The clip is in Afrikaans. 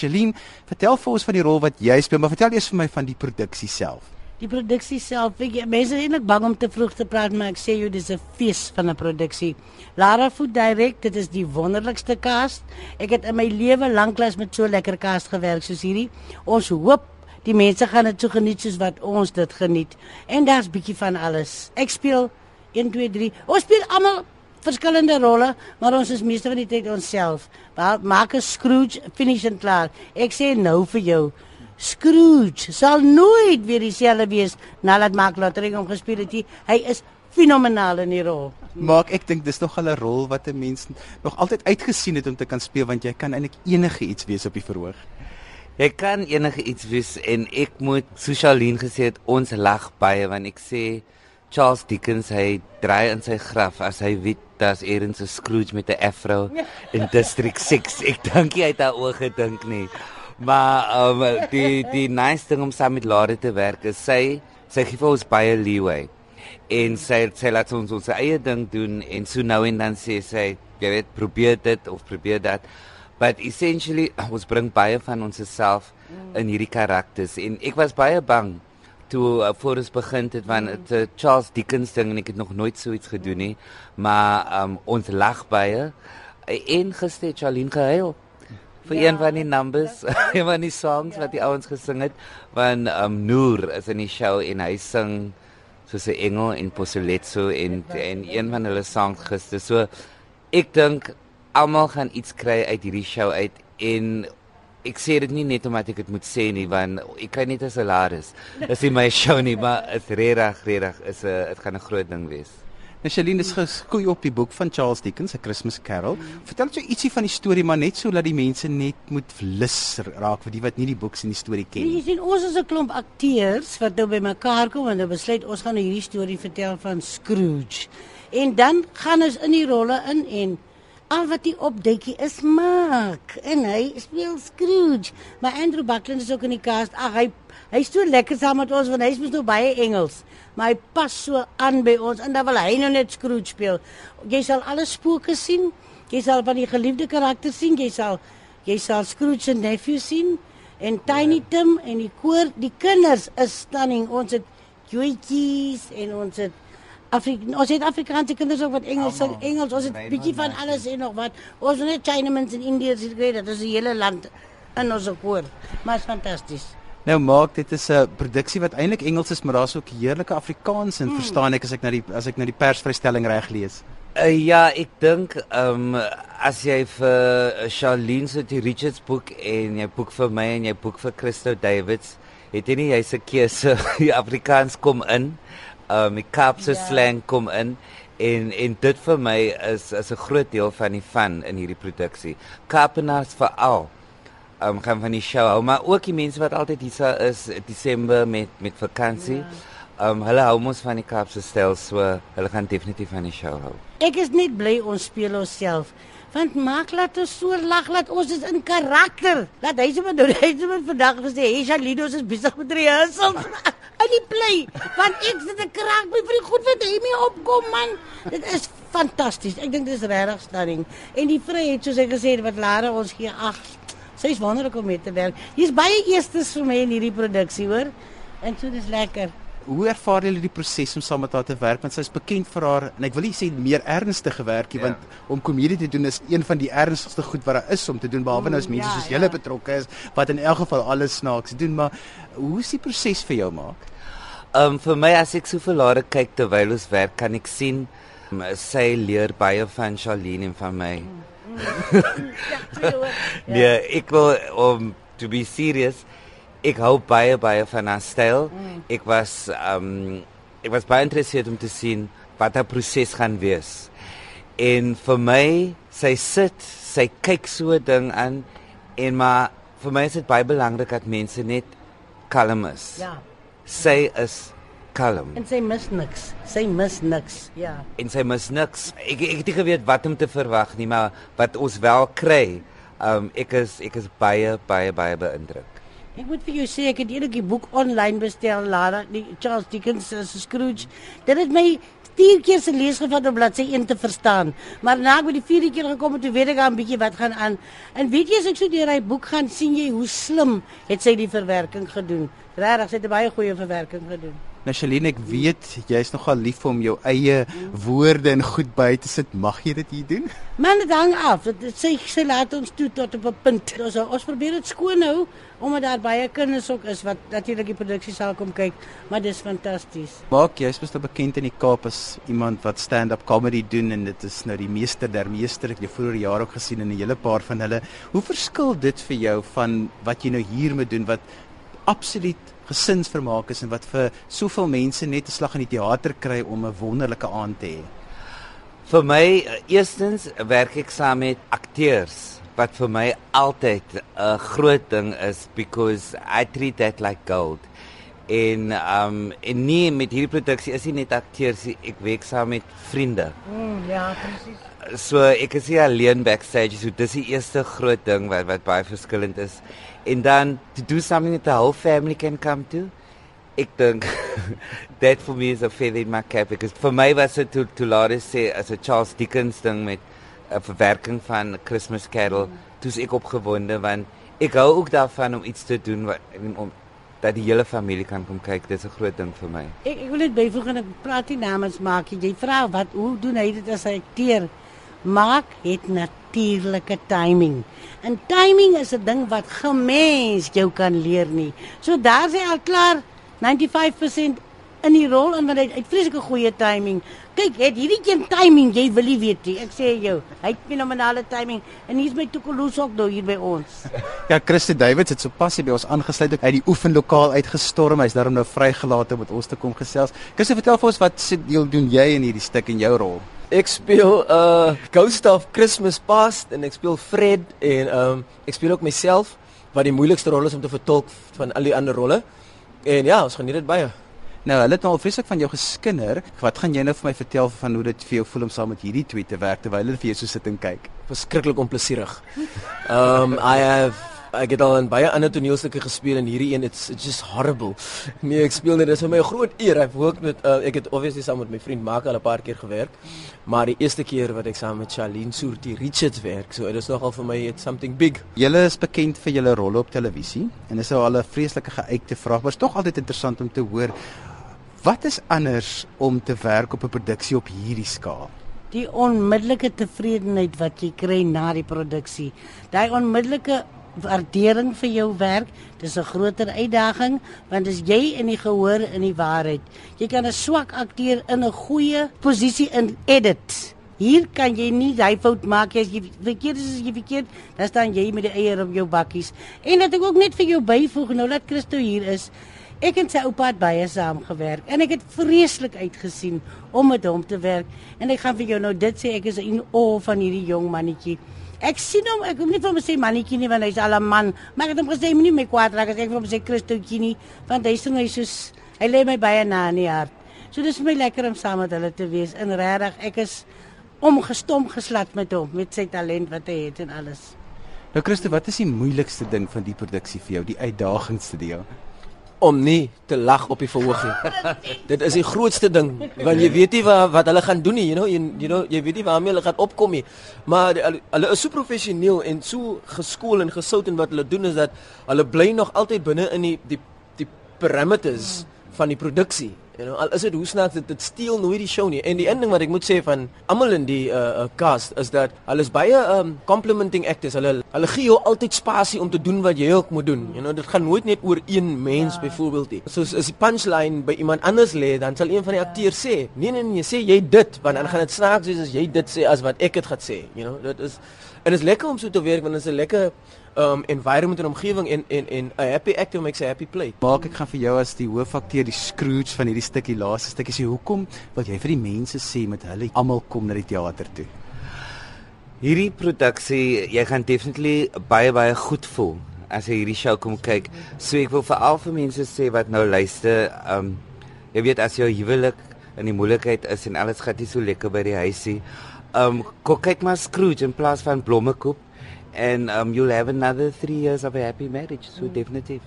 Shalien, vertel vir ons van die rol wat jy speel, maar vertel eers vir my van die produksie self. Die produksie self, weet jy, mense is eintlik bang om te vroeg te praat, maar ek sê jou dis 'n fees van 'n produksie. Lara Food Direct, dit is die wonderlikste cast. Ek het in my lewe lanklaas met so lekker cast gewerk soos hierdie. Ons hoop die mense gaan dit so geniet soos wat ons dit geniet. En daar's bietjie van alles. Ek speel 1 2 3. Ons speel almal verskillende rolle, maar ons is meeste van die tyd onsself. Maak 'n Scrooge finish en klaar. Ek sê nou vir jou Scrooge sal nooit weer dieselfde wees nadat Mark Lottering hom gespeel het. Hy is fenomenaal in die rol. Maak ek dink dis nog 'n rol wat 'n mens nog altyd uitgesien het om te kan speel want jy kan eintlik enige iets wees op die verhoog. Jy kan enige iets wees en ek moet Socialine gesê het ons lag baie want ek sê Charles Dickens hy draai in sy graf as hy weet daar's eers 'n Scrooge met 'n afro in District 6. Ek dink hy het daaroor gedink nie. Maar um, die die nice ding om saam met Lara te werk is sy sy gee vir ons baie leeway. En sy sy laat ons ons eie ding doen en so nou en dan sê sy jy weet probeer dit of probeer dat. But essentially ons bring baie van ons self in hierdie karakters en ek was baie bang toe uh, voor ons begin het van het, uh, Charles Dickens ding en ek het nog nooit so iets gedoen nie. Maar um, ons lag baie en gister Charlene gehuil vir ja, een van die numbers, een van die songs ja. wat die ouens gesing het, van um Noor is in die show en hy sing soos 'n engel en Posoletso en en een van hulle songs gister. So ek dink almal gaan iets kry uit hierdie show uit en ek sê dit nie net omdat ek dit moet sê nie want ek kan net 'n laris. Dis nie my show nie, maar is regtig regtig is 'n dit gaan 'n groot ding wees. Nishaline is geskoei op die boek van Charles Dickens, 'n Christmas Carol. Vertel ons so ietsie van die storie, maar net so dat die mense net moet lus raak vir die wat nie die boek en die storie ken nie. Jy sien, ons is 'n klomp akteurs wat nou bymekaar kom en hulle besluit ons gaan nou hierdie storie vertel van Scrooge. En dan gaan ons in die rolle in en al wat hy opdekkie is maak en hy speel Scrooge. Maar Andrew Buckland is ook in die cast. Ag hy Hy's so lekker saam met ons want hy's mos nou baie Engels, maar hy pas so aan by ons en dan wil hy nou net Scrooge speel. Jy sal alle spooke sien. Jy sal van die geliefde karakter sien. Jy sal jy sal Scrooge se nephew sien en Tiny ja. Tim en die koor, die kinders is stunning. Ons het joetjies en ons het Afrik ons het Afrikaanse kinders ook wat Engels sing, Engels, ons het bietjie van alles en nog wat. Ons het net Chinese en Indiërs gekry, dit is 'n hele land in ons koor. Maar is fantasties. Nou maak dit is 'n produksie wat eintlik Engels is, maar daar's ook heerlike Afrikaans in, mm. verstaan ek as ek na die as ek na die persvrystelling reg lees. Uh, ja, ek dink ehm um, as jy vir Charlene se die Richards boek en jy boek vir my en jy boek vir Christo Davids, het jy nie jy se keuse die Afrikaans kom in. Um, die Kaapse yeah. Ja. slang kom in en en dit vir my is is 'n groot deel van die fun in hierdie produksie. Kaapenaars vir al um, gaan van die show hou, maar ook die mense wat altyd hier is Desember met met vakansie. Ja. Um hulle hou mos van die Kaapse styl, so hulle gaan definitief van die show hou. Ek is net bly ons speel onsself. Want maak laat ons so lag laat ons is in karakter. Laat hy sommer doen. Hy het sommer vandag gesê, "Hey Shalino, ons is besig met rehearsal." En die bly, want ek sit 'n kraak by vir die goed wat hy mee opkom man. Dit is fantasties. Ek dink dit is regtig stunning. En die vryheid soos ek gesê het wat Lara ons gee, ag, Sy is wonderlik om mee te werk. Hier's baie eerstes vir my in hierdie produksie, hoor. En so dis lekker. Hoe ervaar jy die proses om saam met haar te werk? Want sy is bekend vir haar en ek wil nie sê meer ernstige werkie ja. want om komedie te doen is een van die ernstigste goed wat daar is om te doen behalwe nou as mense ja, soos julle ja. betrokke is wat in elk geval alles snaaks doen, maar hoe is die proses vir jou maak? Ehm um, vir my as ek so vir Lara kyk terwyl ons werk, kan ek sien um, sy leer baie van Charlene en van my. Mm. nee, ek wil om to be serious. Ek hou baie baie van haar styl. Mm. Ek was um ek was baie geïnteresseerd om te sien wat haar proses gaan wees. En vir my, sy sit, sy kyk so 'n ding aan en maar vir my is dit baie belangrik dat mense net kalm is. Ja. Sy is kalm. En sy mis niks. Sy mis niks. Ja. En sy mis niks. Ek ek het nie geweet wat om te verwag nie, maar wat ons wel kry, um ek is ek is baie baie baie beïndruk. Ek moet vir jou sê ek het eendag die boek online bestel, Lara, die Charles Dickens se Scrooge. Dit het my vier keer se lees gevat om bladsy 1 te verstaan. Maar na ek by die vierde keer gekom het, toe weet ek al 'n bietjie wat gaan aan. En weet jy as ek so deur hy boek gaan, sien jy hoe slim het sy die verwerking gedoen. Regtig, sy het 'n baie goeie verwerking gedoen. Nou Shalene, ek weet jy's nogal lief om jou eie woorde en goed by te sit. Mag jy dit hier doen? Man, dit hang af. Dit sê sy laat ons toe tot op 'n punt. Ons ons probeer dit skoon hou omdat daar baie kinders ook is wat natuurlik die produksie sal kom kyk, maar dis fantasties. Maak jy's mos nou bekend in die Kaap as iemand wat stand-up comedy doen en dit is nou die meester der meester. Ek het jou vroeër jare ook gesien in 'n hele paar van hulle. Hoe verskil dit vir jou van wat jy nou hier moet doen wat absoluut gesinsvermaak is en wat vir soveel mense net 'n slag in die teater kry om 'n wonderlike aand te hê. Vir my, eerstens werk ek saam met akteurs wat vir my altyd 'n groot ding is because I treat that like gold. En um en nie met hierdie produksie is nie net akteurs, ek werk saam met vriende. Mm, ja, presies. So ek is hier alleen backstage, so dis die eerste groot ding wat wat baie verskillend is. En dan to do something that the whole family can come to. Ek dink that for me is a feather in my cap because for my was it to to laat sê as 'n Charles Dickens ding met 'n verwerking van Christmas Carol, mm. toe's ek opgewonde want ek hou ook daarvan om iets te doen wat om dat die hele familie kan kom kyk. Dit is 'n groot ding vir my. Ek ek wil net byvoeg en ek praat nie namens maak jy vra wat hoe doen hy dit as hy akteer? Maak het natuurlike timing. En timing is 'n ding wat gemens jou kan leer nie. So daar's hy al klaar 95% in die rol en want hy het vreeslike goeie timing. Kyk, het hierdie een timing, jy wil nie weet nie. Ek sê jou, hy het fenomenale timing en hier's my Tokolus ook nou hier by ons. Ja, Christie Davids het sopas hier by ons aangesluit uit die oefenlokaal uitgestorm. Hy's daarom nou vrygelaat om met ons te kom gesels. Christie, vertel vir ons wat se deel doen jy in hierdie stuk en jou rol? Ek speel uh Ghost of Christmas Past en ek speel Fred en um ek speel ook myself wat die moeilikste rol is om te vertolk van al die ander rolle. En ja, ons geniet dit baie. Nou, hulle het nou al vreeslik van jou geskinder. Wat gaan jy nou vir my vertel van hoe dit vir jou voel om saam met hierdie twee te werk terwyl hulle vir jou so sit en kyk? Verskriklik onplesierig. Um I have ek het al in baie ander toneelstukke gespeel en hierdie een it's, it's just horrible. Nee, ek speel net dis vir my 'n groot eer. I've worked met uh, ek het obviously saam met my vriend Mark al 'n paar keer gewerk. Maar die eerste keer wat ek saam met Charlene Soortie Richards werk, so dit is nogal vir my it's something big. Julle is bekend vir julle rolle op televisie en dis nou al 'n vreeslike geuite vraag, maar is tog altyd interessant om te hoor wat is anders om te werk op 'n produksie op hierdie skaal? Die onmiddellike tevredenheid wat jy kry na die produksie. Daai onmiddellike waardering vir jou werk. Dis 'n groter uitdaging want as jy in die gehoor in die waarheid, jy kan 'n swak akteur in 'n goeie posisie in edit. Hier kan jy nie daai fout maak as jy verkeerd is as jy verkeerd, dan staan jy met die eier op jou bakkies. En dat ek ook net vir jou byvoeg nou dat Christo hier is. Ek en sy oupa het baie saam gewerk en ek het vreeslik uitgesien om met hom te werk en ek gaan vir jou nou dit sê ek is in awe van hierdie jong mannetjie. Ek sien hom, ek hoef nie vir hom sê mannetjie nie want hy's al 'n man, maar ek het hom gesê moenie my kwaad raak as ek vir hom sê Christoetjie nie, want hy sing hy soos hy lê my baie na in die hart. So dis vir my lekker om saam met hulle te wees. In regtig, ek is omgestom geslat met hom, met sy talent wat hy het en alles. Nou Christo, wat is die moeilikste ding van die produksie vir jou, die uitdagendste deel? Om nie te lag op die verhoog nie. Dit is die grootste ding want jy weet nie wat wat hulle gaan doen nie, you know, you, you know, jy weet nie waarmee hulle gaan opkom nie. Maar die, hulle is so professioneel en so geskool en gesout in wat hulle doen is dat hulle bly nog altyd binne in die die die parameters van die produksie. You know, al is dit hoe snaaks dit dit steel nooit die show nie. En die een ding wat ek moet sê van almal in die uh, uh cast is dat hulle is baie um complimenting actors. Hulle hulle gee jou altyd spasie om te doen wat jy ook moet doen. You know, dit gaan nooit net oor een mens ja. byvoorbeeld nie. Soos as die punchline by iemand anders lê, dan sal een van die akteurs sê, "Nee nee nee, sê jy dit," want dan gaan dit snaaks wees as jy dit sê as wat ek dit gaan sê. You know, dit is en dit is lekker om so te werk want dit is 'n lekker um environment en omgewing en en en 'n happy actor makes a happy play. Maak ek gaan vir jou as die hoofakteur die Scrooge van hierdie stukkie laaste stukkie sê hoekom wil jy vir die mense sê met hulle almal kom na die teater toe? Hierdie produksie, jy gaan definitely baie baie goed voel as jy hierdie show kom kyk. So ek wil vir al vir mense sê wat nou luister, um jy weet as jou huwelik in die moeilikheid is en alles gaan nie so lekker by die huisie. Um kom kyk maar Scrooge in plaas van Blommekoop and um, you'll have another three years of a happy marriage. So mm. definitely.